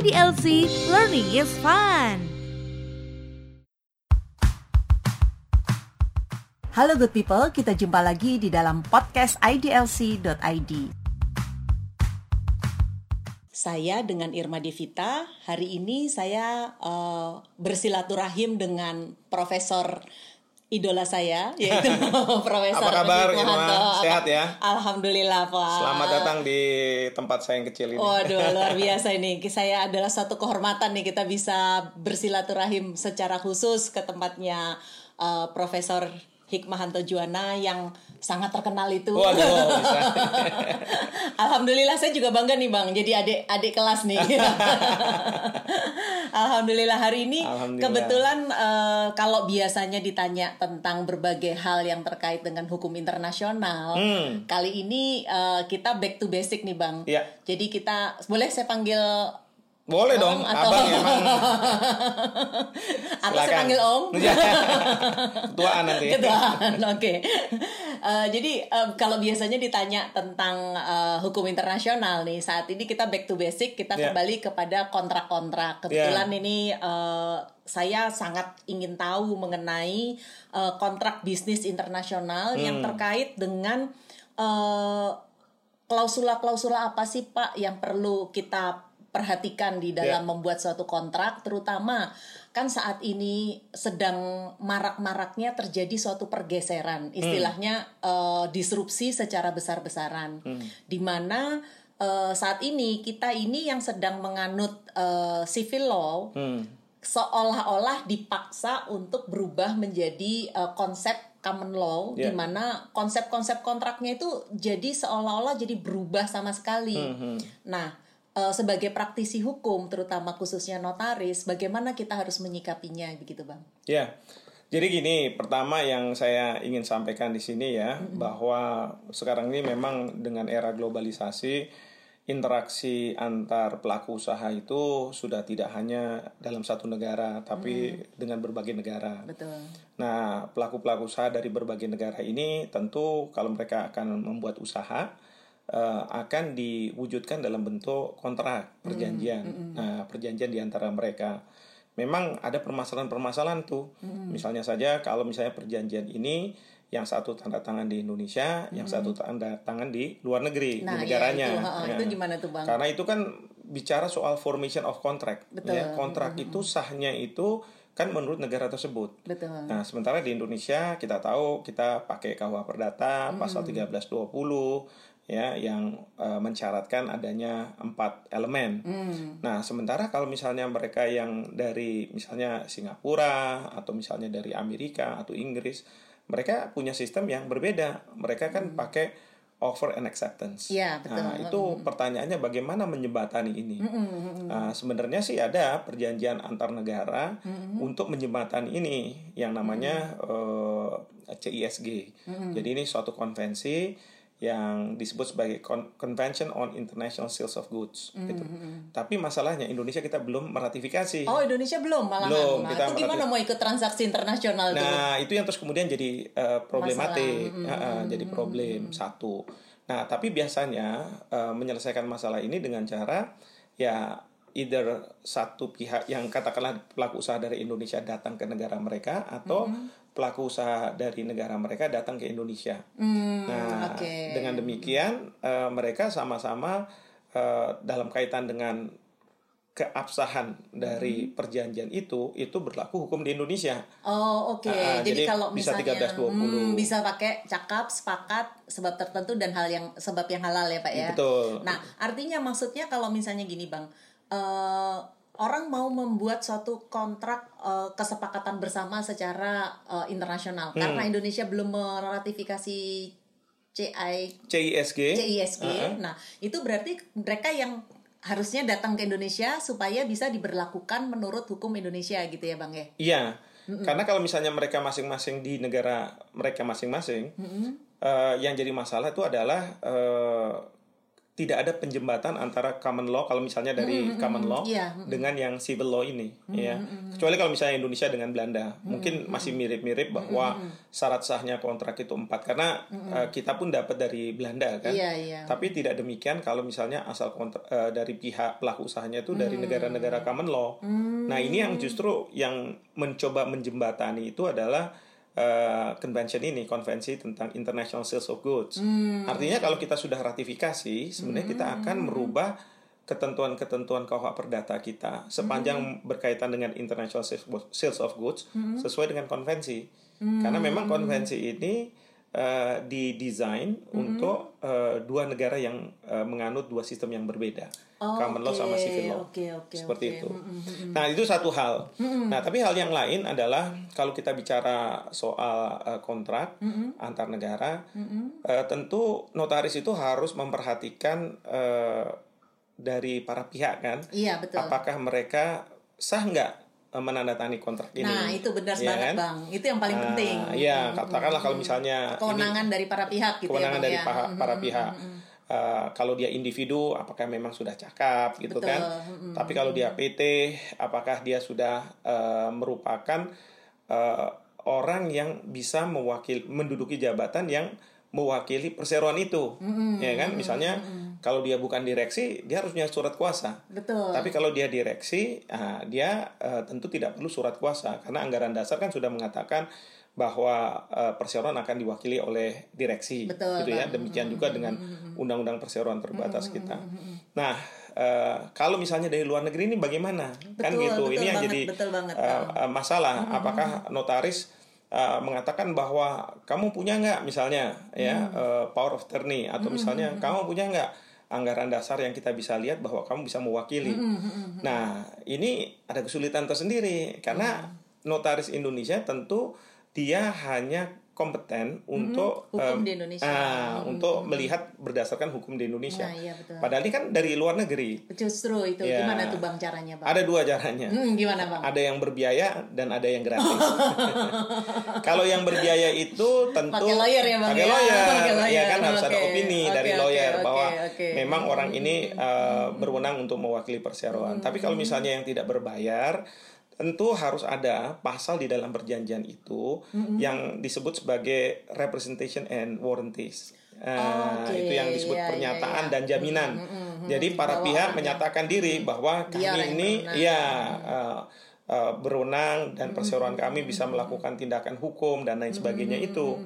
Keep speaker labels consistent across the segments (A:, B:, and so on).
A: IDLC Learning is Fun.
B: Halo good people, kita jumpa lagi di dalam podcast IDLC.id. Saya dengan Irma Devita. Hari ini saya uh, bersilaturahim dengan Profesor idola saya yaitu Profesor
C: Apa kabar. Irma? Sehat ya?
B: Alhamdulillah Pak.
C: Selamat datang di tempat saya yang kecil ini.
B: Waduh luar biasa ini. Saya adalah suatu kehormatan nih kita bisa bersilaturahim secara khusus ke tempatnya uh, Profesor Hikmahanto Juwana yang sangat terkenal itu.
C: Waduh, bisa.
B: Alhamdulillah saya juga bangga nih Bang. Jadi adik adik kelas nih. Alhamdulillah hari ini
C: Alhamdulillah.
B: kebetulan eh, kalau biasanya ditanya tentang berbagai hal yang terkait dengan hukum internasional,
C: Hmm.
B: kali ini eh, kita back to basic nih Bang.
C: Iya.
B: Jadi kita boleh saya panggil
C: Boleh
B: Om
C: dong,
B: atau-
C: abang emang
B: atau saya panggil Om?
C: Iya. Ketuaan nanti.
B: Ketuaan, oke. Eh, jadi em, kalau biasanya ditanya tentang eh, hukum internasional nih, saat ini kita back to basic, kita
C: Ya.
B: kembali kepada kontrak-kontrak. Kebetulan ini eh, saya sangat ingin tahu mengenai eh, kontrak bisnis internasional yang
C: Hmm.
B: terkait dengan eh, klausula-klausula apa sih Pak yang perlu kita perhatikan di dalam
C: Ya.
B: membuat suatu kontrak terutama kan saat ini sedang marak-maraknya terjadi suatu pergeseran istilahnya eh, disrupsi secara besar-besaran di mana eh, saat ini kita ini yang sedang menganut eh, civil law
C: Hmm.
B: seolah-olah dipaksa untuk berubah menjadi uh, konsep common law
C: Ya.
B: di mana konsep-konsep kontraknya itu jadi seolah-olah jadi berubah sama sekali.
C: Hmm,
B: Nah, uh, sebagai praktisi hukum terutama khususnya notaris, bagaimana kita harus menyikapinya begitu, Bang?
C: Ya. Jadi gini, pertama yang saya ingin sampaikan di sini ya, bahwa sekarang ini memang dengan era globalisasi interaksi antar pelaku usaha itu sudah tidak hanya dalam satu negara, tapi dengan berbagai negara.
B: Betul.
C: Nah, pelaku-pelaku usaha dari berbagai negara ini tentu kalau mereka akan membuat usaha eh, akan diwujudkan dalam bentuk kontrak perjanjian. Nah, perjanjian di antara mereka. Memang ada permasalahan-permasalahan tuh. Misalnya saja kalau misalnya perjanjian ini yang satu tanda tangan di Indonesia, yang satu tanda tangan di luar negeri,
B: Nah,
C: di
B: ya,
C: negaranya.
B: itu, ha,
C: Ya.
B: itu gimana tuh, Bang?
C: Karena itu kan bicara soal formation of contract.
B: Betul.
C: Ya, kontrak itu sahnya itu kan menurut negara tersebut.
B: Betul.
C: Nah, sementara di Indonesia kita tahu kita pakai KUH Perdata pasal 1320 ya yang eh, mensyaratkan adanya empat elemen.
B: Hmm.
C: Nah, sementara kalau misalnya mereka yang dari misalnya Singapura atau misalnya dari Amerika atau Inggris, mereka punya sistem yang berbeda. Mereka kan pakai offer and acceptance.
B: Hmm. Iya, betul.
C: Nah, itu pertanyaannya bagaimana menjembatani ini? Nah, sebenarnya sih ada perjanjian antar negara untuk menjembatani ini yang namanya eh, CISG. Jadi ini suatu konvensi yang disebut sebagai Con- Convention on International Sales of Goods gitu. Tapi masalahnya Indonesia kita belum meratifikasi.
B: Oh, Indonesia belum malahan.
C: Belum,
B: nah,
C: kita
B: itu gimana mau ikut transaksi internasional?
C: Nah, itu yang terus kemudian jadi eh, problematik. Ya, eh, jadi problem satu. Nah, tapi biasanya eh, menyelesaikan masalah ini dengan cara ya either satu pihak yang katakanlah pelaku usaha dari Indonesia datang ke negara mereka atau pelaku usaha dari negara mereka datang ke Indonesia.
B: Hmm,
C: Nah,
B: oke.
C: dengan demikian eh, mereka sama-sama eh, dalam kaitan dengan keabsahan dari perjanjian itu itu berlaku hukum di Indonesia.
B: Oh oke,
C: Ah,
B: jadi,
C: jadi
B: kalau
C: bisa
B: misalnya
C: 13.20.
B: hmm, bisa pakai cakap, sepakat, sebab tertentu dan hal yang sebab yang halal ya pak ya.
C: Betul.
B: Nah artinya maksudnya kalau misalnya gini bang, eh, orang mau membuat suatu kontrak eh, kesepakatan bersama secara eh, internasional
C: Hmm.
B: karena Indonesia belum meratifikasi CI
C: CISG.
B: CISG.
C: Ah,
B: Nah, itu berarti mereka yang harusnya datang ke Indonesia supaya bisa diberlakukan menurut hukum Indonesia gitu ya, Bang ya.
C: Iya. Karena kalau misalnya mereka masing-masing di negara mereka masing-masing, eh, yang jadi masalah itu adalah eh, tidak ada penjembatan antara common law kalau misalnya dari common law
B: iya,
C: dengan yang civil law ini ya. kecuali kalau misalnya Indonesia dengan Belanda. Mungkin masih mirip-mirip bahwa syarat sahnya kontrak itu empat. Karena uh, kita pun dapat dari Belanda kan?
B: Iya, iya.
C: tapi tidak demikian kalau misalnya asal kontrak uh, dari pihak pelaku usahanya itu dari negara-negara common law. Nah ini yang justru yang mencoba menjembatani itu adalah uh, convention ini konvensi tentang international sales of goods. Artinya kalau kita sudah ratifikasi, sebenarnya kita akan merubah ketentuan-ketentuan KUH perdata kita sepanjang berkaitan dengan international sales sales of goods sesuai dengan konvensi. Karena memang konvensi ini uh, didesain untuk uh, dua negara yang uh, menganut dua sistem yang berbeda,
B: Oh,
C: common law sama civil law.
B: oke, oke,
C: Seperti
B: oke.
C: itu. Nah, itu satu hal. Nah, tapi hal yang lain adalah kalau kita bicara soal uh, kontrak antar negara, uh, tentu notaris itu harus memperhatikan uh, dari para pihak kan,
B: Iya, betul.
C: apakah mereka sah nggak menandatangani kontrak ini?
B: Nah, itu benar
C: Iya
B: banget,
C: kan?
B: Bang. Itu yang paling
C: Nah,
B: penting.
C: Iya, katakanlah kalau misalnya ini-
B: Kewenangan dari para pihak gitu
C: kewenangan
B: ya, Bang
C: dari
B: ya.
C: para pihak. Eh, kalau dia individu, apakah memang sudah cakap gitu
B: Betul,
C: kan? Tapi kalau dia PT, apakah dia sudah eh, merupakan eh, orang yang bisa mewakili menduduki jabatan yang mewakili perseroan itu, ya kan? Misalnya kalau dia bukan direksi, dia harus punya surat kuasa.
B: Betul.
C: Tapi kalau dia direksi, ah, dia eh, tentu tidak perlu surat kuasa karena anggaran dasar kan sudah mengatakan bahwa eh, perseroan akan diwakili oleh direksi,
B: Betul,
C: gitu ya. Demikian juga dengan undang-undang perseroan terbatas kita. Nah, eh, kalau misalnya dari luar negeri ini bagaimana? kan
B: Betul,
C: gitu.
B: betul
C: ini yang
B: banget,
C: jadi
B: betul banget, Bang.
C: eh, masalah. Apakah notaris eh, mengatakan bahwa kamu punya nggak misalnya ya eh, power of attorney? Atau misalnya kamu punya nggak anggaran dasar yang kita bisa lihat bahwa kamu bisa mewakili. Nah, ini ada kesulitan tersendiri karena notaris Indonesia tentu dia hanya kompeten untuk
B: Hukum
C: em,
B: di Indonesia.
C: ah, untuk melihat berdasarkan hukum di Indonesia.
B: Nah, iya betul.
C: Padahal ini kan dari luar negeri.
B: Justru itu
C: Ya.
B: gimana tuh Bang caranya, Bang?
C: Ada dua caranya.
B: Hmm, gimana, Bang?
C: Ada yang berbiaya dan ada yang gratis. Kalau yang berbiaya itu tentu
B: Pakai lawyer ya, Bang,
C: pakai
B: ya?
C: lawyer.
B: Pakai lawyer,
C: Ya kan harus ada opini
B: Oke,
C: dari lawyer
B: oke,
C: bahwa
B: oke.
C: memang orang ini uh, berwenang untuk mewakili perseroan. Tapi kalau
B: Hmm.
C: misalnya yang tidak berbayar tentu harus ada pasal di dalam perjanjian itu
B: Hmm.
C: yang disebut sebagai representation and warranties. Uh,
B: Oke,
C: itu yang disebut
B: iya, iya,
C: pernyataan
B: iya.
C: dan jaminan. Jadi para
B: Bahwa
C: pihak
B: orang
C: menyatakan diri bahwa
B: Dia
C: kami
B: yang
C: ini ya uh, uh, berwenang dan perseroan
B: Hmm.
C: kami bisa melakukan tindakan hukum dan lain sebagainya itu.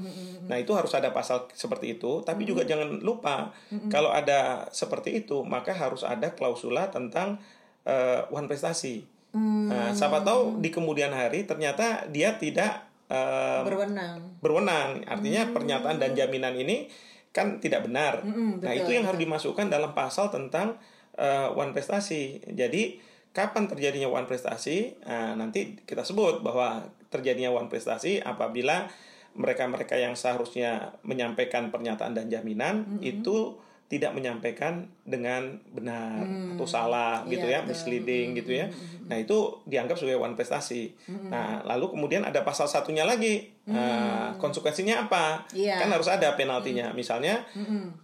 C: Nah, itu harus ada pasal seperti itu, tapi juga
B: Hmm.
C: jangan lupa kalau ada seperti itu, maka harus ada klausula tentang uh, one prestasi.
B: Hmm.
C: Nah, siapa tahu di kemudian hari ternyata dia tidak uh,
B: Berwenang.
C: berwenang. Artinya pernyataan dan jaminan ini kan tidak benar. Nah,
B: betul,
C: itu yang harus dimasukkan dalam pasal tentang uh, one prestasi. Jadi, kapan terjadinya one prestasi? Nah, nanti kita sebut bahwa terjadinya one prestasi apabila mereka-mereka yang seharusnya menyampaikan pernyataan dan jaminan itu tidak menyampaikan dengan benar atau salah gitu
B: Iya,
C: ya,
B: betul.
C: misleading gitu ya. Nah, itu dianggap sebagai one prestasi. Nah, lalu kemudian ada pasal satunya lagi. Nah, konsekuensinya apa?
B: Iya.
C: Kan harus ada penaltinya. Misalnya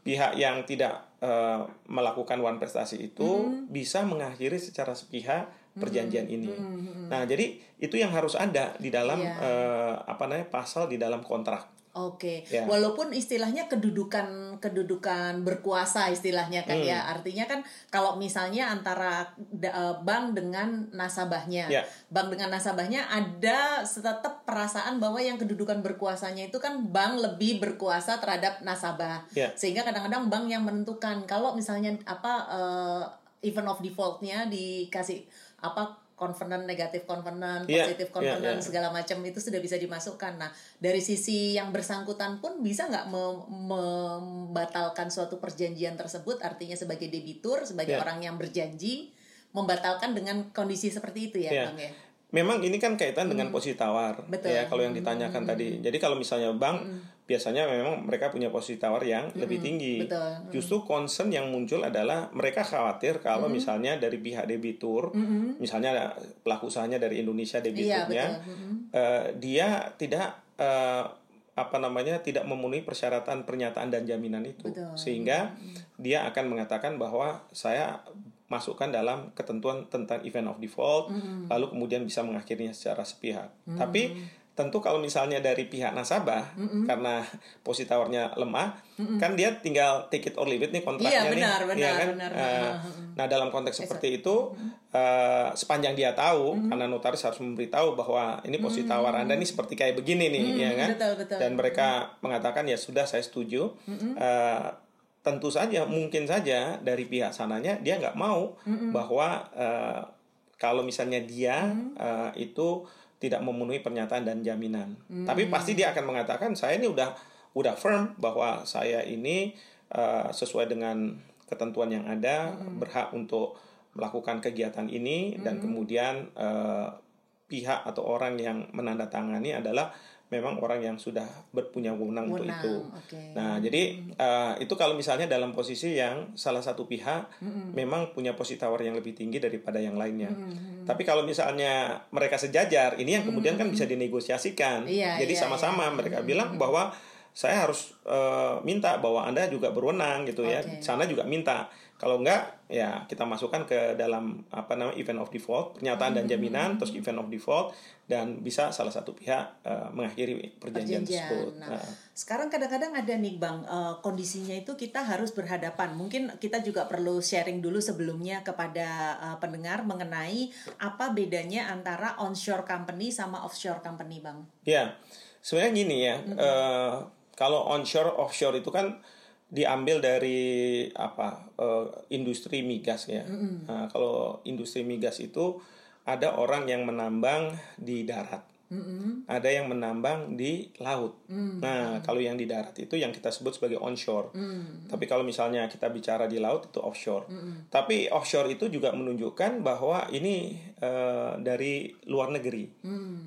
C: pihak yang tidak eh, melakukan one prestasi itu bisa mengakhiri secara sepihak perjanjian ini. Nah, jadi itu yang harus ada di dalam
B: Iya.
C: eh, apa namanya pasal di dalam kontrak.
B: Oke,
C: Ya.
B: walaupun istilahnya kedudukan kedudukan berkuasa istilahnya kan
C: Hmm.
B: ya, artinya kan kalau misalnya antara eh, bank dengan nasabahnya,
C: Ya.
B: bank dengan nasabahnya ada tetap perasaan bahwa yang kedudukan berkuasanya itu kan bank lebih berkuasa terhadap nasabah,
C: Ya.
B: sehingga kadang-kadang bank yang menentukan kalau misalnya apa eh, event of defaultnya dikasih apa covenant negatif covenant
C: Iya,
B: positif
C: iya,
B: covenant
C: iya.
B: segala macam itu sudah bisa dimasukkan. Nah, dari sisi yang bersangkutan pun bisa nggak mem- membatalkan suatu perjanjian tersebut, artinya sebagai debitur, sebagai
C: Ya.
B: orang yang berjanji membatalkan dengan kondisi seperti itu ya,
C: Ya.
B: Bang ya.
C: Memang ini kan kaitan dengan posisi tawar
B: Betul.
C: ya kalau yang ditanyakan tadi. Jadi kalau misalnya bank biasanya memang mereka punya posisi tawar yang lebih tinggi.
B: betul.
C: Justru concern yang muncul adalah mereka khawatir kalau misalnya dari pihak debitur, misalnya pelaku usahanya dari Indonesia debiturnya,
B: betul.
C: eh, dia tidak eh, apa namanya tidak memenuhi persyaratan pernyataan dan jaminan itu
B: Betul.
C: sehingga dia akan mengatakan bahwa saya masukkan dalam ketentuan tentang event of default lalu kemudian bisa mengakhirinya secara sepihak tapi tentu kalau misalnya dari pihak nasabah karena positawarnya lemah kan dia tinggal take it or leave it nih kontraknya
B: Iya, benar,
C: nih
B: benar,
C: ya kan?
B: benar.
C: Eh, nah dalam konteks seperti itu eh, sepanjang dia tahu karena notaris harus memberitahu bahwa ini positawar anda ini seperti kayak begini nih ya kan?
B: betul, betul.
C: dan mereka mengatakan ya sudah saya setuju. Eh, tentu saja mungkin saja dari pihak sananya dia nggak mau bahwa eh, kalau misalnya dia eh, itu tidak memenuhi pernyataan dan jaminan. Tapi pasti dia akan mengatakan saya ini udah udah firm bahwa saya ini eh, sesuai dengan ketentuan yang ada berhak untuk melakukan kegiatan ini dan kemudian eh, pihak atau orang yang menandatangani adalah memang orang yang sudah berpunya wewenang untuk itu.
B: oke.
C: Nah, jadi eh, itu kalau misalnya dalam posisi yang salah satu pihak memang punya posisi tawar yang lebih tinggi daripada yang lainnya. Tapi kalau misalnya mereka sejajar, ini yang kemudian kan bisa dinegosiasikan.
B: Iya,
C: jadi
B: iya,
C: sama-sama mereka bilang bahwa saya harus eh, minta bahwa Anda juga berwenang gitu ya.
B: Oke.
C: Sana juga minta. Kalau enggak ya kita masukkan ke dalam apa namanya event of default, pernyataan dan jaminan terus event of default dan bisa salah satu pihak eh, mengakhiri perjanjian, tersebut.
B: Nah,
C: Nah,
B: sekarang kadang-kadang ada nih bang eh, kondisinya itu kita harus berhadapan. Mungkin kita juga perlu sharing dulu sebelumnya kepada eh, pendengar mengenai apa bedanya antara onshore company sama offshore company bang.
C: Ya, sebenarnya gini ya, eh, kalau onshore offshore itu kan diambil dari apa eh, industri migas ya. Nah, kalau industri migas itu ada orang yang menambang di darat, ada yang menambang di laut. Nah, kalau yang di darat itu yang kita sebut sebagai onshore. Tapi kalau misalnya kita bicara di laut itu offshore. Tapi offshore itu juga menunjukkan bahwa ini eh, dari luar negeri.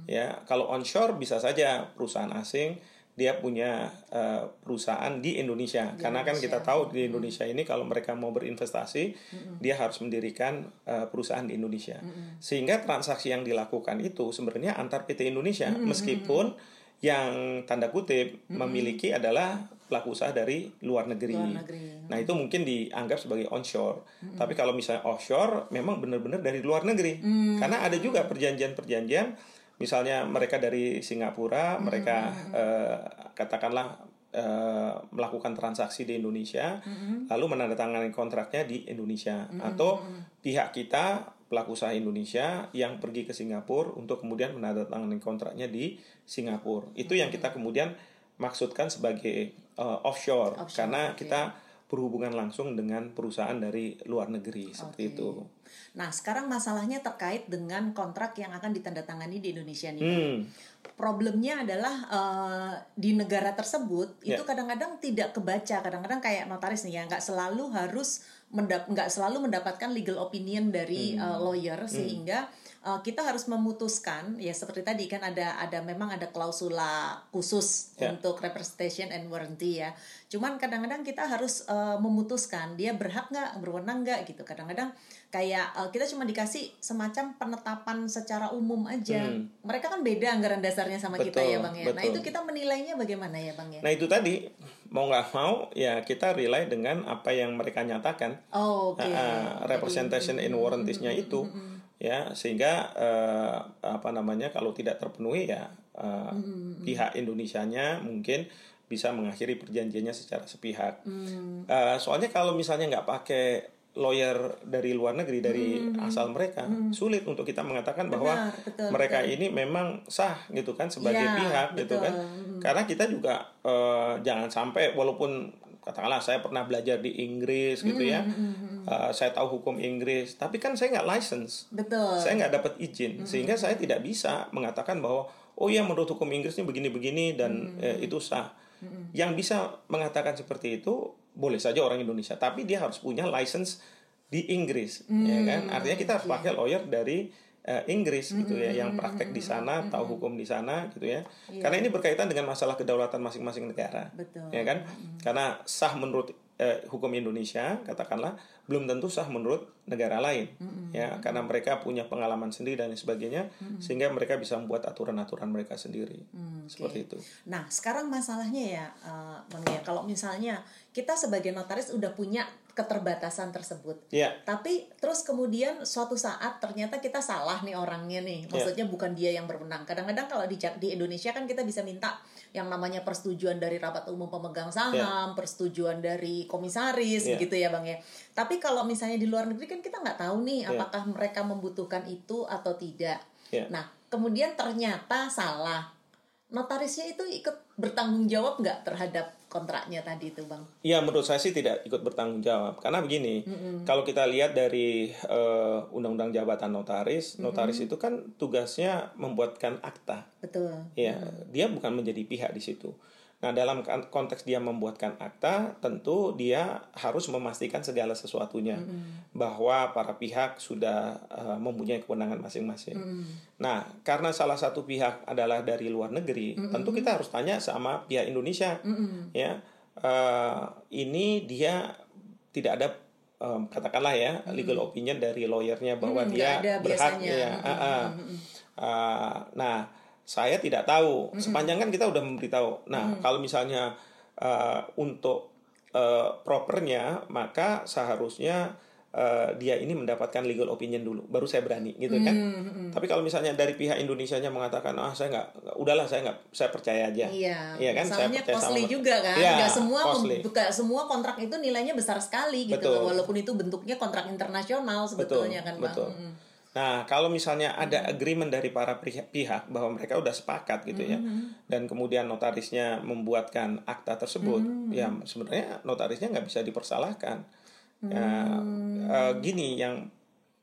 C: Ya, kalau onshore bisa saja perusahaan asing dia punya eh, perusahaan di Indonesia. Karena kan kita tahu di Indonesia ini kalau mereka mau berinvestasi, dia harus mendirikan eh, perusahaan di Indonesia. Sehingga transaksi yang dilakukan itu sebenarnya antar PT Indonesia meskipun yang tanda kutip memiliki adalah pelaku usaha dari luar negeri.
B: Luar negeri.
C: Nah, itu mungkin dianggap sebagai onshore. Tapi kalau misalnya offshore memang benar-benar dari luar negeri. Karena ada juga perjanjian-perjanjian misalnya mereka dari Singapura, mereka eh, katakanlah eh, melakukan transaksi di Indonesia, lalu menandatangani kontraknya di Indonesia. Atau pihak kita pelaku usaha Indonesia yang pergi ke Singapura untuk kemudian menandatangani kontraknya di Singapura. Itu yang kita kemudian maksudkan sebagai eh, offshore,
B: Offshore,
C: karena
B: oke.
C: kita berhubungan langsung dengan perusahaan dari luar negeri seperti itu.
B: Nah sekarang masalahnya terkait dengan kontrak yang akan ditandatangani di Indonesia nih.
C: Hmm.
B: Problemnya adalah eh, di negara tersebut
C: Ya.
B: itu kadang-kadang tidak kebaca, kadang-kadang kayak notaris nih ya nggak selalu harus mendap nggak selalu mendapatkan legal opinion dari
C: Hmm.
B: eh, lawyer sehingga eh, kita harus memutuskan ya seperti tadi kan ada ada memang ada klausula khusus
C: Ya.
B: untuk representation and warranty ya. Cuman kadang-kadang kita harus eh, memutuskan dia berhak nggak berwenang nggak gitu. Kadang-kadang kayak eh, kita cuma dikasih semacam penetapan secara umum aja.
C: Hmm.
B: Mereka kan beda anggaran dasarnya sama kita
C: Betul,
B: ya bang ya. Nah
C: betul.
B: itu kita menilainya bagaimana ya bang ya?
C: Nah itu tadi mau nggak mau ya kita rely dengan apa yang mereka nyatakan.
B: Oh, Oke.
C: uh, representation in warranties-nya itu ya sehingga uh, apa namanya kalau tidak terpenuhi ya uh, pihak Indonesianya mungkin bisa mengakhiri perjanjiannya secara sepihak. Uh, soalnya kalau misalnya nggak pakai lawyer dari luar negeri dari asal mereka sulit untuk kita mengatakan bahwa
B: Benar, betul,
C: mereka ini memang sah gitu kan sebagai
B: Iya,
C: pihak gitu
B: betul.
C: kan. Karena kita juga eh, jangan sampai walaupun katakanlah saya pernah belajar di Inggris gitu ya. eh, saya tahu hukum Inggris tapi kan saya nggak license.
B: Betul.
C: saya nggak dapat izin. Sehingga saya tidak bisa mengatakan bahwa oh ya menurut hukum Inggris ini begini-begini dan eh, itu sah. Yang bisa mengatakan seperti itu boleh saja orang Indonesia tapi dia harus punya license di Inggris ya kan? Artinya kita harus pakai lawyer dari uh, Inggris gitu ya yang praktek di sana tahu hukum di sana gitu ya. Karena ini berkaitan dengan masalah kedaulatan masing-masing negara
B: Betul.
C: ya kan? Karena sah menurut eh, hukum Indonesia katakanlah belum tentu sah menurut negara lain ya. karena mereka punya pengalaman sendiri dan sebagainya sehingga mereka bisa membuat aturan-aturan mereka sendiri. Seperti itu.
B: Nah, sekarang masalahnya ya, eh, Bang ya, kalau misalnya kita sebagai notaris udah punya keterbatasan tersebut,
C: ya
B: tapi terus kemudian suatu saat ternyata kita salah nih orangnya nih, maksudnya bukan dia yang berwenang. Kadang-kadang kalau di di Indonesia kan kita bisa minta yang namanya persetujuan dari rapat umum pemegang saham, persetujuan dari komisaris,
C: Ya.
B: gitu ya bang ya. Tapi kalau misalnya di luar negeri kan kita nggak tahu nih apakah mereka membutuhkan itu atau tidak.
C: Ya.
B: Nah, kemudian ternyata salah. Notarisnya itu ikut bertanggung jawab nggak terhadap kontraknya tadi itu, Bang?
C: Ya menurut saya sih tidak ikut bertanggung jawab. Karena begini kalau kita lihat dari eh, undang-undang jabatan notaris notaris itu kan tugasnya membuatkan akta.
B: Betul.
C: ya dia bukan menjadi pihak di situ nah dalam kan- konteks dia membuatkan akta tentu dia harus memastikan segala sesuatunya bahwa para pihak sudah eh, mempunyai kewenangan masing-masing. Nah karena salah satu pihak adalah dari luar negeri tentu kita harus tanya sama pihak Indonesia ya. Eh, ini dia tidak ada em, katakanlah ya legal opinion dari lawyernya bahwa
B: Mm,
C: dia
B: ada
C: berhak
B: biasanya.
C: ya. Ah, ah. Ah, nah saya tidak tahu sepanjang kan kita udah memberitahu nah kalau misalnya eh, untuk eh, propernya maka seharusnya eh, dia ini mendapatkan legal opinion dulu baru saya berani gitu kan tapi kalau misalnya dari pihak Indonesianya mengatakan ah saya nggak udahlah saya nggak saya percaya aja
B: Iya,
C: Iya kan saya
B: masalahnya
C: percaya
B: costly
C: sama
B: juga kan.
C: Iya,
B: Nggak semua
C: costly.
B: semua kontrak itu nilainya besar sekali gitu
C: Betul.
B: loh, walaupun itu bentuknya kontrak internasional sebetulnya kan, Bang.
C: betul.
B: Mm.
C: Nah, kalau misalnya ada agreement dari para pihak, bahwa mereka udah sepakat gitu ya,
B: Mm-hmm.
C: dan kemudian notarisnya membuatkan akta tersebut,
B: Mm-hmm.
C: ya sebenarnya notarisnya nggak bisa dipersalahkan. Ya,
B: Mm.
C: eh, gini yang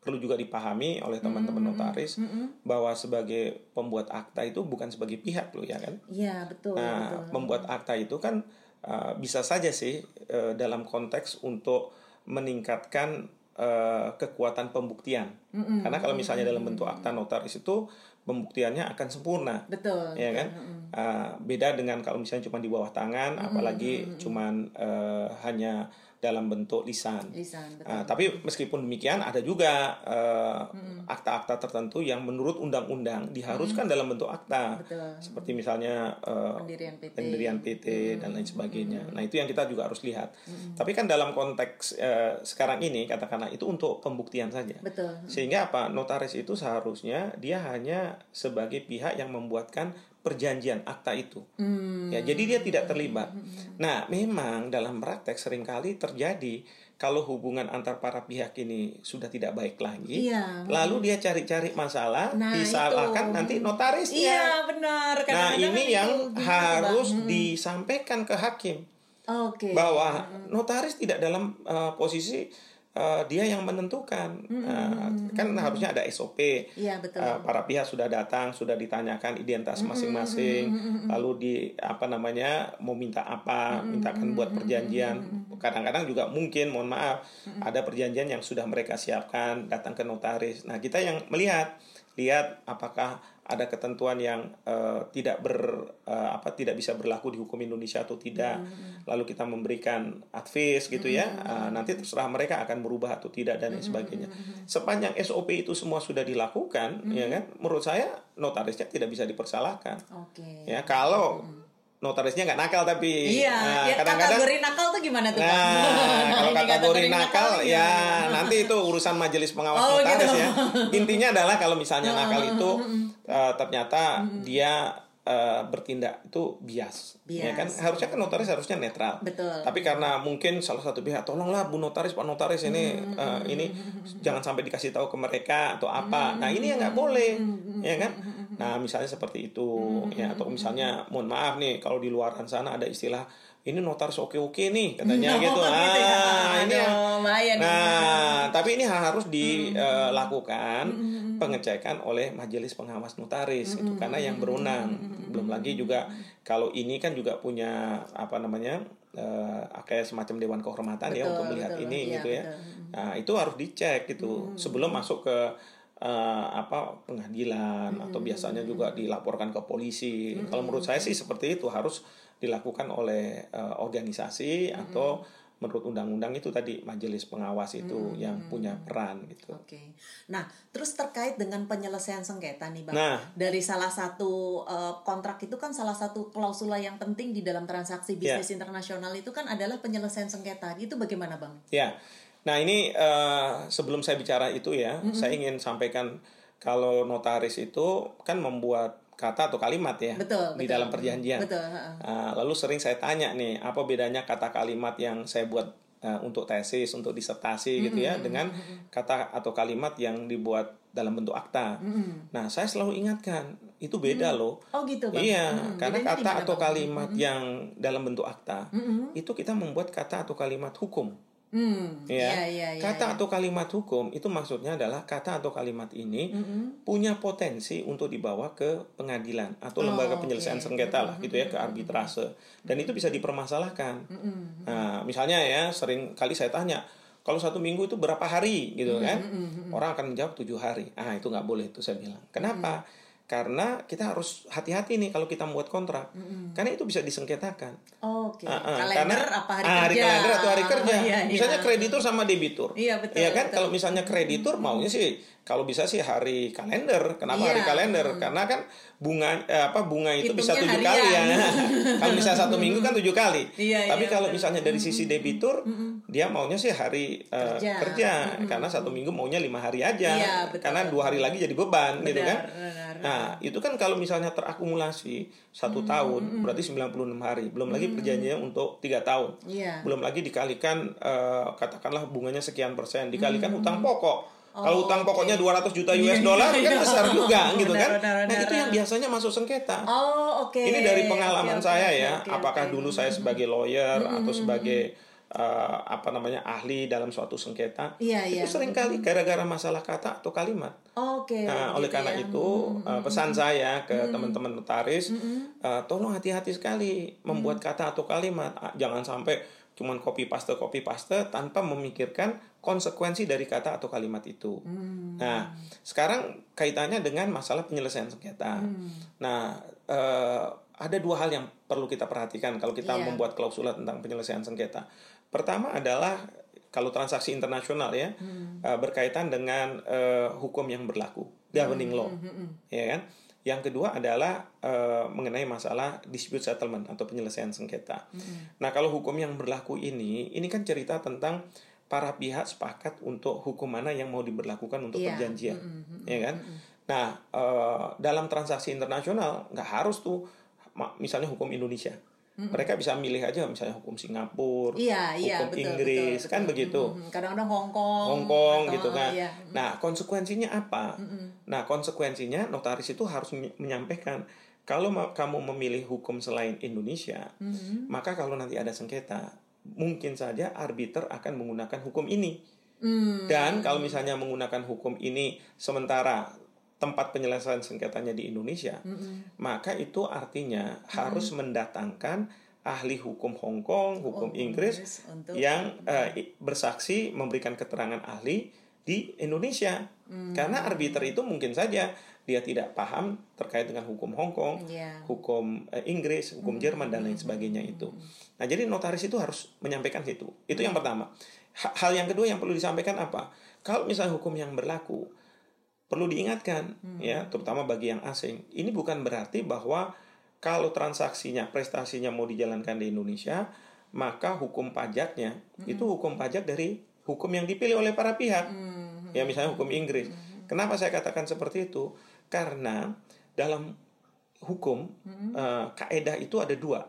C: perlu juga dipahami oleh teman-teman
B: Mm-hmm.
C: notaris bahwa sebagai pembuat akta itu bukan sebagai pihak loh ya kan.
B: Iya, betul,
C: Nah,
B: betul.
C: membuat akta itu kan uh, bisa saja sih uh, dalam konteks untuk meningkatkan uh, kekuatan pembuktian. Karena kalau misalnya dalam bentuk akta notaris itu pembuktiannya akan sempurna.
B: Betul.
C: Ya kan? Uh, beda dengan kalau misalnya cuma di bawah tangan, apalagi cuman uh, hanya dalam bentuk lisan.
B: Lisan, betul.
C: Uh, tapi meskipun demikian ada juga uh, akta-akta tertentu yang menurut undang-undang diharuskan dalam bentuk akta.
B: Betul.
C: Seperti misalnya uh,
B: Pendirian PT.
C: pendirian PT dan lain sebagainya. Nah, itu yang kita juga harus lihat. Tapi kan dalam konteks uh, sekarang ini katakanlah itu untuk pembuktian saja.
B: Betul.
C: Sehingga apa? Notaris itu seharusnya dia hanya sebagai pihak yang membuatkan perjanjian akta itu.
B: Hmm.
C: Ya, jadi dia tidak terlibat. Nah, memang dalam praktek sering kali terjadi kalau hubungan antar para pihak ini sudah tidak baik lagi,
B: Iya.
C: lalu dia cari-cari masalah,
B: Nah,
C: disalahkan
B: itu.
C: nanti notarisnya.
B: Iya, benar.
C: Nah,
B: Kadang-kadang
C: ini
B: kan
C: yang
B: itu
C: harus
B: Bang.
C: disampaikan ke hakim
B: Oke.
C: bahwa notaris tidak dalam uh, posisi uh, dia yang menentukan. Uh, kan harusnya ada SOP.
B: Iya, betul.
C: Uh, para pihak sudah datang, sudah ditanyakan identitas masing-masing, lalu di apa namanya mau minta apa, mintakan buat perjanjian. Kadang-kadang juga mungkin, mohon maaf, ada perjanjian yang sudah mereka siapkan, datang ke notaris. Nah, kita yang melihat, lihat apakah ada ketentuan yang eh, tidak ber eh, apa tidak bisa berlaku di hukum Indonesia atau tidak. Lalu kita memberikan advice gitu ya Ah, nanti terserah mereka akan berubah atau tidak dan lain sebagainya. sepanjang SOP itu semua sudah dilakukan ya kan? Menurut saya notarisnya tidak bisa dipersalahkan.
B: Oke.
C: ya kalau notarisnya nggak nakal tapi
B: Iya,
C: Nah,
B: ya,
C: kadang-kadang
B: kategori nakal tuh gimana tuh?
C: Nah, kalau kategori nakal
B: tuh
C: ya
B: gimana?
C: nanti itu urusan majelis pengawas
B: Oh,
C: notaris
B: gitu.
C: ya. Intinya adalah kalau misalnya nakal itu eh, ternyata dia eh, bertindak itu bias, ya kan?
B: Bias.
C: Harusnya kan notaris harusnya netral.
B: Betul.
C: Tapi karena mungkin salah satu pihak tolonglah Bu notaris, Pak notaris ini eh, ini jangan sampai dikasih tahu ke mereka atau apa. Nah, ini yang nggak boleh, ya kan? Nah, misalnya seperti itu ya atau misalnya mohon maaf nih kalau di luaran sana ada istilah ini notaris oke-oke nih katanya
B: Oh,
C: gitu.
B: gitu ya.
C: Ah, ini
B: nih.
C: Nah, tapi ini harus dilakukan pengecekan oleh majelis pengawas notaris itu karena yang berwenang. Belum lagi juga kalau ini kan juga punya apa namanya eh, kayak semacam dewan kehormatan ya
B: Betul,
C: untuk melihat
B: betul.
C: ini
B: Iya,
C: gitu ya.
B: betul.
C: Nah, itu harus dicek gitu sebelum masuk ke uh, apa pengadilan atau biasanya juga dilaporkan ke polisi. Kalau menurut saya sih seperti itu harus dilakukan oleh uh, organisasi atau menurut undang-undang itu tadi majelis pengawas itu yang punya peran gitu.
B: Oke. Nah, terus terkait dengan penyelesaian sengketa nih, Bang.
C: Nah.
B: Dari salah satu uh, kontrak itu kan salah satu klausula yang penting di dalam transaksi
C: Ya.
B: bisnis internasional itu kan adalah penyelesaian sengketa. Itu bagaimana, Bang?
C: Ya, nah ini eh, sebelum saya bicara itu ya, saya ingin sampaikan kalau notaris itu kan membuat kata atau kalimat ya
B: Betul,
C: di
B: betul.
C: dalam perjanjian.
B: Betul.
C: Ah, lalu sering saya tanya nih, apa bedanya kata kalimat yang saya buat eh, untuk tesis, untuk disertasi gitu ya, dengan kata atau kalimat yang dibuat dalam bentuk akta. Nah, saya selalu ingatkan itu beda loh.
B: Oh, gitu, Bang.
C: Iya,
B: Hmm,
C: karena
B: bedanya
C: kata atau kalimat yang dalam bentuk akta itu kita membuat kata atau kalimat hukum.
B: Hmm.
C: Ya,
B: Iya, iya, iya,
C: kata
B: iya.
C: atau kalimat hukum itu maksudnya adalah kata atau kalimat ini punya potensi untuk dibawa ke pengadilan atau lembaga
B: Oh,
C: penyelesaian
B: oke.
C: sengketa lah gitu ya ke arbitrase. Dan itu bisa dipermasalahkan. Nah, misalnya ya sering kali saya tanya kalau satu minggu itu berapa hari? Gitu kan. orang akan menjawab tujuh hari. Ah itu nggak boleh itu saya bilang. Kenapa karena kita harus hati-hati nih kalau kita membuat kontrak karena itu bisa disengketakan
B: Oke.
C: Ah, ah,
B: Kalender
C: karena
B: apa hari
C: ah, hari
B: kerja?
C: kalender atau hari kerja.
B: Iya, iya.
C: Misalnya kreditur sama debitur.
B: Iya, betul,
C: Iya kan?
B: betul.
C: Kalau misalnya kreditur maunya sih kalau bisa sih hari kalender. Kenapa
B: Iya.
C: hari kalender? Karena kan bunga eh, apa bunga itu bisa
B: Hitungnya
C: tujuh kali ya. kalau misalnya satu minggu kan tujuh kali.
B: Iya,
C: Tapi
B: iya,
C: kalau
B: betul.
C: misalnya dari sisi debitur dia maunya sih hari eh,
B: Kerja.
C: kerja, karena satu minggu maunya lima hari aja.
B: Iya, betul.
C: Karena dua hari lagi jadi beban gitu
B: Benar,
C: kan.
B: benar.
C: Nah, itu kan kalau misalnya terakumulasi satu tahun berarti 96 hari. Belum lagi perjanjian untuk tiga tahun.
B: Iya.
C: Belum lagi dikalikan eh, katakanlah bunganya sekian persen, dikalikan hutang pokok. Kalau hutang pokoknya 200 juta US
B: Iya,
C: dollar
B: iya,
C: kan
B: iya.
C: besar juga gitu kan.
B: benar,
C: Nah, itu yang biasanya masuk sengketa.
B: Oh, oke.
C: Ini dari pengalaman saya ya, apakah dulu saya sebagai lawyer atau sebagai eh, apa namanya ahli dalam suatu sengketa,
B: Iya, iya.
C: itu sering kali gara-gara masalah kata atau kalimat.
B: Oke.
C: Nah, oleh
B: gitu
C: karena
B: ya.
C: itu uh, pesan saya ke teman-teman notaris, uh, tolong hati-hati sekali membuat kata atau kalimat, Ah, jangan sampai cuman copy paste copy paste tanpa memikirkan konsekuensi dari kata atau kalimat itu. Nah, sekarang kaitannya dengan masalah penyelesaian sengketa. Nah, uh, ada dua hal yang perlu kita perhatikan kalau kita
B: Iya.
C: membuat klausula tentang penyelesaian sengketa. Pertama adalah kalau transaksi internasional ya uh, berkaitan dengan uh, hukum yang berlaku, governing law, ya kan. Yang kedua adalah uh, mengenai masalah dispute settlement atau penyelesaian sengketa. Nah kalau hukum yang berlaku ini, ini kan cerita tentang para pihak sepakat untuk hukum mana yang mau diberlakukan untuk
B: Iya.
C: perjanjian, ya kan. Nah uh, dalam transaksi internasional nggak harus tuh misalnya hukum Indonesia. Mereka bisa milih aja misalnya hukum Singapura,
B: iya,
C: hukum
B: betul,
C: Inggris,
B: betul,
C: kan
B: betul.
C: begitu.
B: Kadang-kadang Hong Kong.
C: Hong Kong
B: atau-
C: gitu kan.
B: Iya.
C: Nah, konsekuensinya apa? Nah, konsekuensinya notaris itu harus menyampaikan kalau kamu memilih hukum selain Indonesia, maka kalau nanti ada sengketa, mungkin saja arbiter akan menggunakan hukum ini.
B: Hmm.
C: Dan kalau misalnya menggunakan hukum ini sementara tempat penyelesaian sengketanya di Indonesia, maka itu artinya harus mendatangkan ahli hukum Hong Kong, hukum
B: Oh,
C: Inggris
B: Inggris untuk-
C: yang i- bersaksi memberikan keterangan ahli di Indonesia.
B: Hmm.
C: Karena arbiter itu mungkin saja dia tidak paham terkait dengan hukum Hong Kong,
B: Iya.
C: hukum eh, Inggris, hukum Jerman dan lain sebagainya itu. Nah, jadi notaris itu harus menyampaikan itu. Itu yang pertama. Ha- Hal yang kedua yang perlu disampaikan apa? Kalau misalnya hukum yang berlaku perlu diingatkan ya, terutama bagi yang asing. Ini bukan berarti bahwa kalau transaksinya, prestasinya mau dijalankan di Indonesia, maka hukum pajaknya itu hukum pajak dari hukum yang dipilih oleh para pihak. Ya, misalnya hukum Inggris. Kenapa saya katakan seperti itu? Karena dalam hukum eh, kaedah itu ada dua.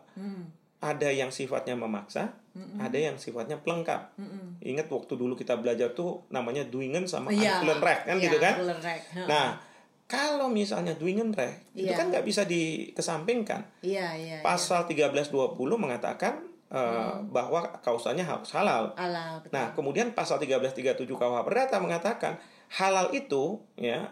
C: Ada yang sifatnya memaksa, ada yang sifatnya pelengkap. Ingat waktu dulu kita belajar tuh namanya Duingen sama
B: Iya.
C: Arkulenrecht kan
B: Iya,
C: gitu kan? Nah, kalau misalnya Duingenrecht itu
B: Iya.
C: kan nggak bisa dikesampingkan.
B: Iya, iya. iya.
C: Pasal 1320 mengatakan eh, bahwa kausanya harus halal.
B: Ala, betul.
C: Nah, kemudian pasal 1337 KUH Perdata mengatakan halal itu ya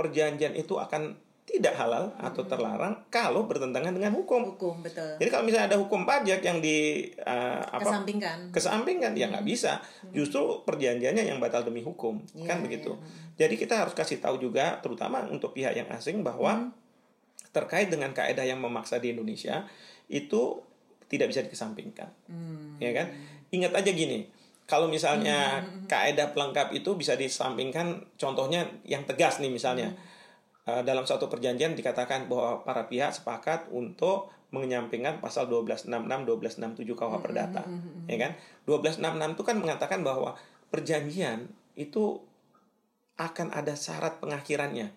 C: perjanjian itu akan tidak halal atau terlarang kalau bertentangan dengan hukum.
B: Hukum betul.
C: Jadi kalau misalnya ada hukum pajak yang di uh, apa
B: Kesampingkan.
C: kesampingkan ya nggak bisa. Justru perjanjiannya yang batal demi hukum
B: Iya,
C: kan begitu. Jadi kita harus kasih tahu juga terutama untuk pihak yang asing bahwa terkait dengan kaedah yang memaksa di Indonesia itu tidak bisa dikesampingkan. Ya kan? Ingat aja gini. Kalau misalnya kaedah pelengkap itu bisa disampingkan contohnya yang tegas nih misalnya. Uh, dalam suatu perjanjian dikatakan bahwa para pihak sepakat untuk menyampingkan pasal 1266 1267 KUH Perdata. Ya kan? 1266 itu kan mengatakan bahwa perjanjian itu akan ada syarat pengakhirannya.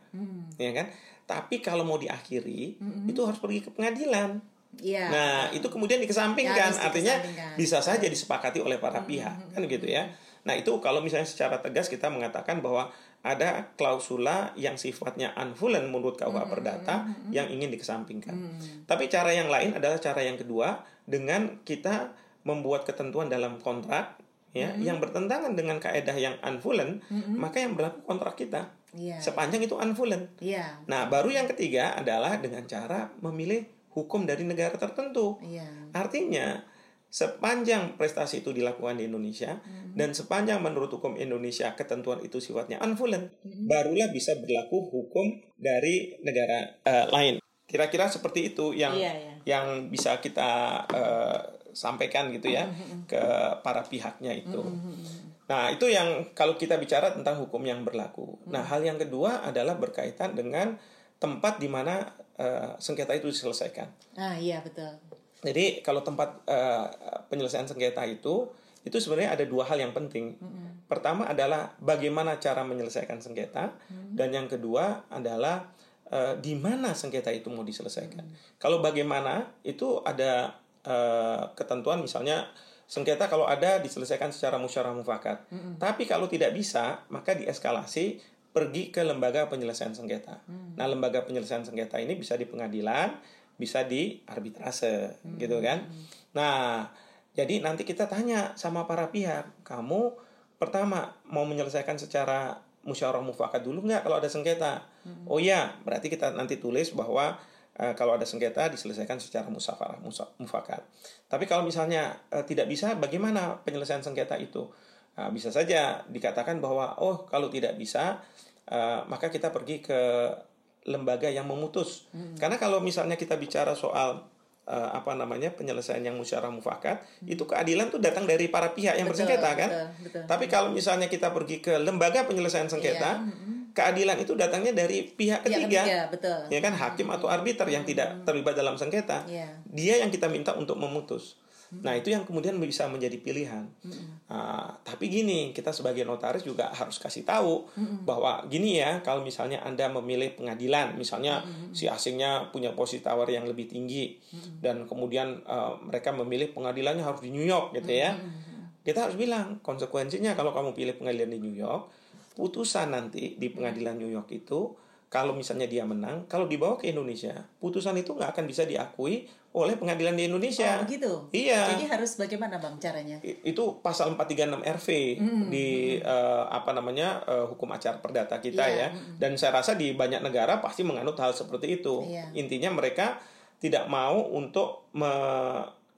C: Ya kan? Tapi kalau mau diakhiri itu harus pergi ke pengadilan.
B: Iya.
C: Nah, itu kemudian dikesampingkan,
B: Harus
C: artinya
B: dikesampingkan.
C: bisa saja disepakati oleh para pihak, kan gitu ya. Nah, itu kalau misalnya secara tegas kita mengatakan bahwa ada klausula yang sifatnya unfulen menurut KUH Perdata yang ingin dikesampingkan. Tapi cara yang lain adalah cara yang kedua dengan kita membuat ketentuan dalam kontrak ya yang bertentangan dengan kaedah yang unfulen, maka yang berlaku kontrak kita.
B: Iya.
C: Sepanjang itu unfulen.
B: Iya.
C: Nah, baru yang ketiga adalah dengan cara memilih hukum dari negara tertentu.
B: Iya.
C: Artinya, sepanjang prestasi itu dilakukan di Indonesia dan sepanjang menurut hukum Indonesia ketentuan itu sifatnya unfulen, barulah bisa berlaku hukum dari negara eh, lain. Kira-kira seperti itu yang
B: Iya, iya.
C: yang bisa kita eh, sampaikan gitu ya ke para pihaknya itu. Nah, itu yang kalau kita bicara tentang hukum yang berlaku. Nah, hal yang kedua adalah berkaitan dengan tempat di mana eh, sengketa itu diselesaikan.
B: Ah, iya betul.
C: Jadi kalau tempat eh, penyelesaian sengketa itu itu sebenarnya ada dua hal yang penting. Pertama adalah bagaimana cara menyelesaikan sengketa dan yang kedua adalah eh, di mana sengketa itu mau diselesaikan. Kalau bagaimana itu ada eh, ketentuan misalnya sengketa kalau ada diselesaikan secara musyawarah mufakat. Tapi kalau tidak bisa maka dieskalasi pergi ke lembaga penyelesaian sengketa. Nah, lembaga penyelesaian sengketa ini bisa di pengadilan, bisa di arbitrase, gitu kan. Nah, jadi nanti kita tanya sama para pihak, kamu pertama mau menyelesaikan secara musyawarah mufakat dulu nggak kalau ada sengketa? Oh iya, berarti kita nanti tulis bahwa eh, kalau ada sengketa diselesaikan secara musyawarah mufakat. Tapi kalau misalnya eh, tidak bisa, bagaimana penyelesaian sengketa itu? Nah, bisa saja dikatakan bahwa oh kalau tidak bisa eh, maka kita pergi ke lembaga yang memutus. Karena kalau misalnya kita bicara soal eh, apa namanya penyelesaian yang musyawarah mufakat, itu keadilan tuh datang dari para pihak yang
B: Betul,
C: bersengketa kan.
B: betul, betul.
C: Tapi kalau misalnya kita pergi ke lembaga penyelesaian sengketa, keadilan itu datangnya dari pihak ketiga.
B: ketiga, betul.
C: Ya kan hakim atau arbiter yang tidak terlibat dalam sengketa.
B: Iya.
C: Dia yang kita minta untuk memutus. Nah, itu yang kemudian bisa menjadi pilihan. Ah, tapi gini, kita sebagai notaris juga harus kasih tahu bahwa gini ya, kalau misalnya Anda memilih pengadilan, misalnya si asingnya punya posisi tawar yang lebih tinggi dan kemudian eh, mereka memilih pengadilannya harus di New York gitu ya. Kita harus bilang konsekuensinya kalau kamu pilih pengadilan di New York, putusan nanti di pengadilan New York itu kalau misalnya dia menang, kalau dibawa ke Indonesia, putusan itu nggak akan bisa diakui oleh pengadilan di Indonesia.
B: Oh, begitu.
C: Iya.
B: Jadi harus bagaimana Bang caranya?
C: I- itu pasal 436 RV di eh, apa namanya eh, hukum acara perdata kita
B: Iya,
C: ya. Dan saya rasa di banyak negara pasti menganut hal seperti itu.
B: Iya.
C: Intinya mereka tidak mau untuk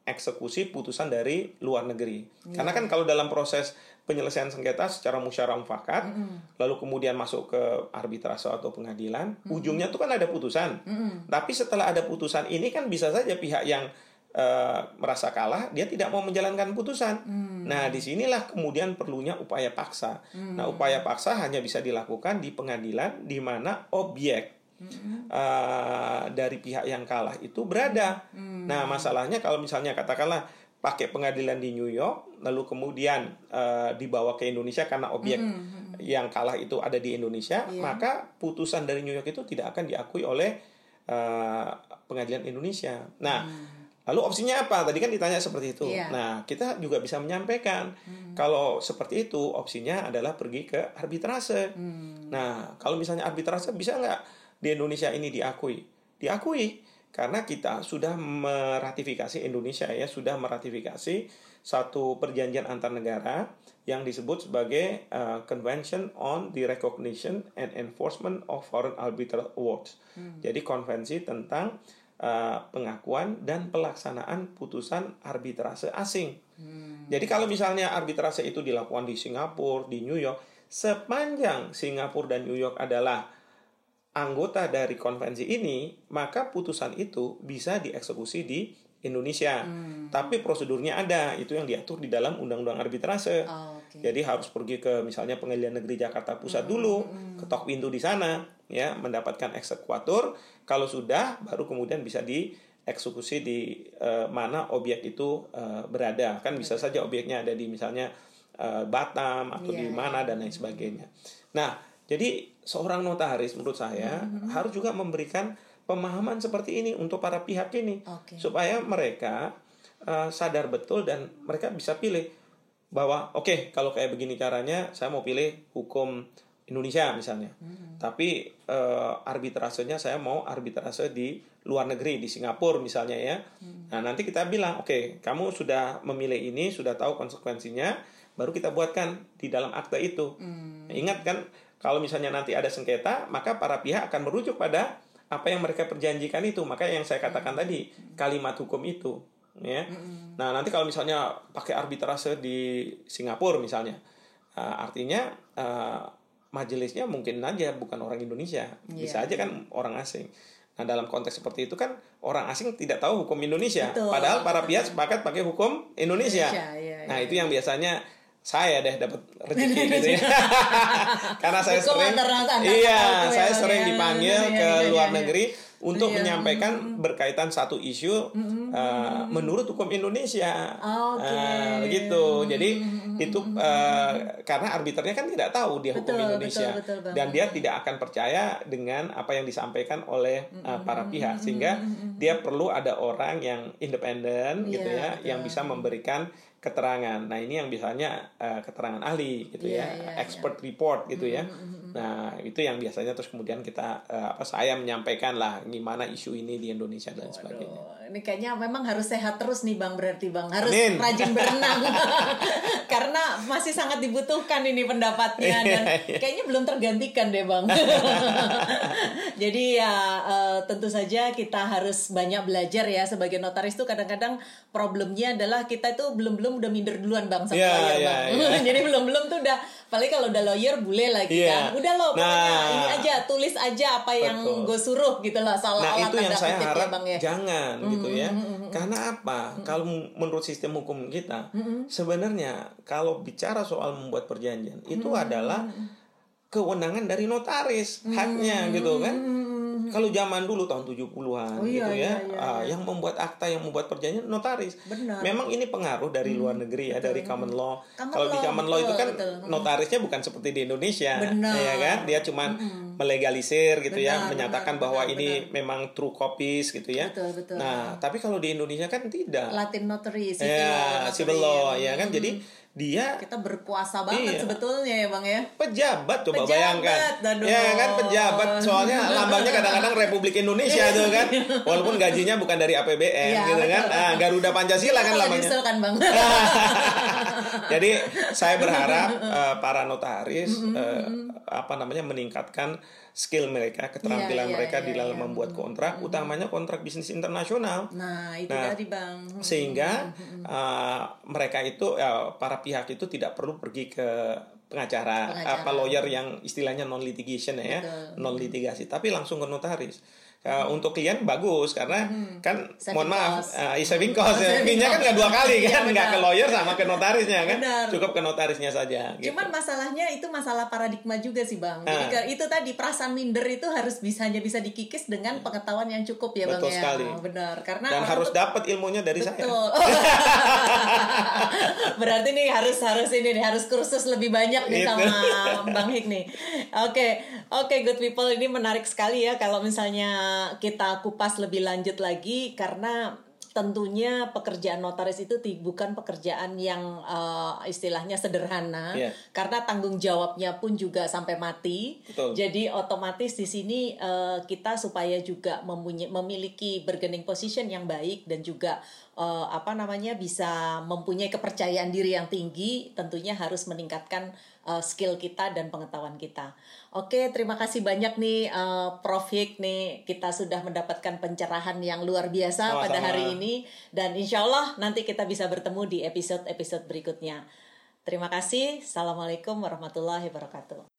C: mengeksekusi putusan dari luar negeri.
B: Iya.
C: Karena kan kalau dalam proses penyelesaian sengketa secara musyawarah mufakat, lalu kemudian masuk ke arbitrase atau pengadilan, ujungnya tuh kan ada putusan. Tapi setelah ada putusan ini kan bisa saja pihak yang eh, merasa kalah, dia tidak mau menjalankan putusan. Nah, di sinilah kemudian perlunya upaya paksa. Nah, upaya paksa hanya bisa dilakukan di pengadilan di mana objek eh, dari pihak yang kalah itu berada. Nah, masalahnya kalau misalnya katakanlah pakai pengadilan di New York, lalu kemudian eh, dibawa ke Indonesia karena objek yang kalah itu ada di Indonesia,
B: Iya.
C: maka putusan dari New York itu tidak akan diakui oleh eh, pengadilan Indonesia. Nah, lalu opsinya apa? Tadi kan ditanya seperti itu.
B: Iya.
C: Nah, kita juga bisa menyampaikan kalau seperti itu opsinya adalah pergi ke arbitrase. Nah, kalau misalnya arbitrase bisa nggak di Indonesia ini diakui? Diakui karena kita sudah meratifikasi Indonesia ya sudah meratifikasi satu perjanjian antar negara yang disebut sebagai uh, Convention on the Recognition and Enforcement of Foreign Arbitral Awards. Hmm. Jadi konvensi tentang uh, pengakuan dan pelaksanaan putusan arbitrase asing. Hmm. Jadi kalau misalnya arbitrase itu dilakukan di Singapura, di New York, sepanjang Singapura dan New York adalah anggota dari konvensi ini, maka putusan itu bisa dieksekusi di Indonesia. Hmm. Tapi prosedurnya ada, itu yang diatur di dalam Undang-Undang Arbitrase. Oh, okay. Jadi harus pergi ke misalnya Pengadilan Negeri Jakarta Pusat hmm. dulu, hmm. ketok pintu di sana, ya, mendapatkan eksekuator. Kalau sudah, baru kemudian bisa dieksekusi di uh, mana objek itu uh, berada. Kan bisa saja objeknya ada di misalnya uh, Batam atau yeah, di iya, mana dan lain sebagainya. Nah, jadi seorang notaris menurut saya hmm. harus juga memberikan pemahaman seperti ini untuk para pihak ini okay. supaya mereka uh, sadar betul dan mereka bisa pilih bahwa oke okay, kalau kayak begini caranya saya mau pilih hukum Indonesia misalnya hmm. tapi uh, arbitrasenya saya mau arbitrase di luar negeri di Singapura misalnya ya hmm. nah nanti kita bilang oke okay, kamu sudah memilih ini sudah tahu konsekuensinya baru kita buatkan di dalam akte itu hmm. ingat kan kalau misalnya nanti ada sengketa maka para pihak akan merujuk pada apa yang mereka perjanjikan itu. Maka yang saya katakan tadi kalimat hukum itu ya. Nah nanti kalau misalnya pakai arbitrase di Singapura misalnya uh, artinya uh, majelisnya mungkin aja bukan orang Indonesia. Yeah. bisa aja kan orang asing. Nah dalam konteks seperti itu kan orang asing tidak tahu hukum Indonesia, betul, padahal para pihak sepakat pakai hukum Indonesia. Indonesia iya, nah iya. itu yang biasanya saya deh dapat rezeki gitu ya. Karena saya sering iya, saya ya, sering ya, dipanggil ya, ke ya, luar ya, negeri untuk iya. menyampaikan berkaitan satu isu uh, menurut hukum Indonesia, okay. uh, gitu. Jadi itu uh, karena arbiternya kan tidak tahu dia hukum betul, Indonesia. betul, betul, dan dia tidak akan percaya dengan apa yang disampaikan oleh uh, para pihak. sehingga dia perlu ada orang yang independen, gitu yeah, ya, yang bisa memberikan keterangan. Nah ini yang biasanya uh, keterangan ahli gitu yeah, ya, yeah, expert yeah. report gitu ya. Mm-hmm. Nah itu yang biasanya terus kemudian kita uh, apa saya menyampaikan lah gimana isu ini di Indonesia dan Waduh, sebagainya.
B: Ini kayaknya memang harus sehat terus nih bang berarti bang harus Amin. rajin berenang karena masih sangat dibutuhkan ini pendapatnya dan kayaknya belum tergantikan deh bang. Jadi ya uh, tentu saja kita harus banyak belajar ya sebagai notaris tuh kadang-kadang problemnya adalah kita itu belum belum udah minder duluan bang sama yeah, lawyer yeah, bang. Yeah. Jadi belum belum tuh udah paling kalau udah lawyer boleh lagi yeah. kan. Udah loh pokoknya nah, ini aja tulis aja apa yang gue suruh gitu lah salah
C: Nah itu yang saya ya, harap ya, bang, ya. jangan mm -hmm. gitu ya. Mm -hmm. Karena apa? Mm -hmm. Kalau menurut sistem hukum kita mm -hmm. sebenarnya kalau bicara soal membuat perjanjian itu mm -hmm. adalah kewenangan dari notaris haknya mm -hmm. gitu kan. Mm -hmm kalau zaman dulu tahun 70-an oh, iya, gitu ya, iya, iya, uh, yang membuat akta yang membuat perjanjian notaris. Benar. Memang ini pengaruh dari hmm. luar negeri ya, betul. dari common law. Kalau di common law itu kan betul. notarisnya bukan seperti di Indonesia, benar. ya kan? Dia cuma hmm. melegalisir gitu ya, benar, ya, menyatakan benar, bahwa benar, ini benar. memang true copies gitu ya. Betul, betul. Nah, tapi kalau di Indonesia kan tidak.
B: Latin notary,
C: civil ya, law, civil law, ya, ya kan. Hmm. Jadi dia
B: kita berkuasa banget iya. sebetulnya ya bang ya.
C: Pejabat coba pejabat, bayangkan. aduh. ya kan pejabat. Soalnya lambangnya kadang-kadang Republik Indonesia tuh kan. Walaupun gajinya bukan dari APBN ya, gitu kan. ah Garuda Pancasila kan lambangnya. kan bang jadi saya berharap uh, para notaris uh, apa namanya meningkatkan skill mereka, keterampilan yeah, yeah, mereka yeah, di iya, dalam yeah. membuat kontrak, mm-hmm. utamanya kontrak bisnis internasional.
B: Nah, itu nah, tadi Bang.
C: Sehingga mm-hmm. uh, mereka itu uh, para pihak itu tidak perlu pergi ke pengacara, pengacara. apa lawyer yang istilahnya non litigation ya, non litigasi, tapi langsung ke notaris uh, untuk klien bagus karena hmm. kan saving mohon maaf uh, saving cost ya. Fee-nya kan nggak dua kali iya, kan nggak ke lawyer sama ke notarisnya kan benar. cukup ke notarisnya saja
B: gitu. cuman masalahnya itu masalah paradigma juga sih bang jadi uh. itu tadi perasaan minder itu harus bisa hanya bisa dikikis dengan pengetahuan yang cukup ya
C: Betul
B: bang
C: ya. sekali.
B: ya benar karena
C: dan harus dapat ilmunya dari Betul. saya
B: berarti nih harus harus ini nih harus kursus lebih banyak nih sama bang Hik nih oke okay. Oke okay, good people ini menarik sekali ya kalau misalnya kita kupas lebih lanjut lagi karena tentunya pekerjaan notaris itu bukan pekerjaan yang uh, istilahnya sederhana
C: Iya.
B: karena tanggung jawabnya pun juga sampai mati.
C: Betul.
B: Jadi otomatis di sini uh, kita supaya juga mempunyai memiliki bargaining position yang baik dan juga uh, apa namanya bisa mempunyai kepercayaan diri yang tinggi, tentunya harus meningkatkan uh, skill kita dan pengetahuan kita. Oke, terima kasih banyak nih uh, Prof Hik nih kita sudah mendapatkan pencerahan yang luar biasa pada
C: Sama-sama.
B: hari ini dan insya Allah nanti kita bisa bertemu di episode-episode berikutnya. Terima kasih. Assalamualaikum warahmatullahi wabarakatuh.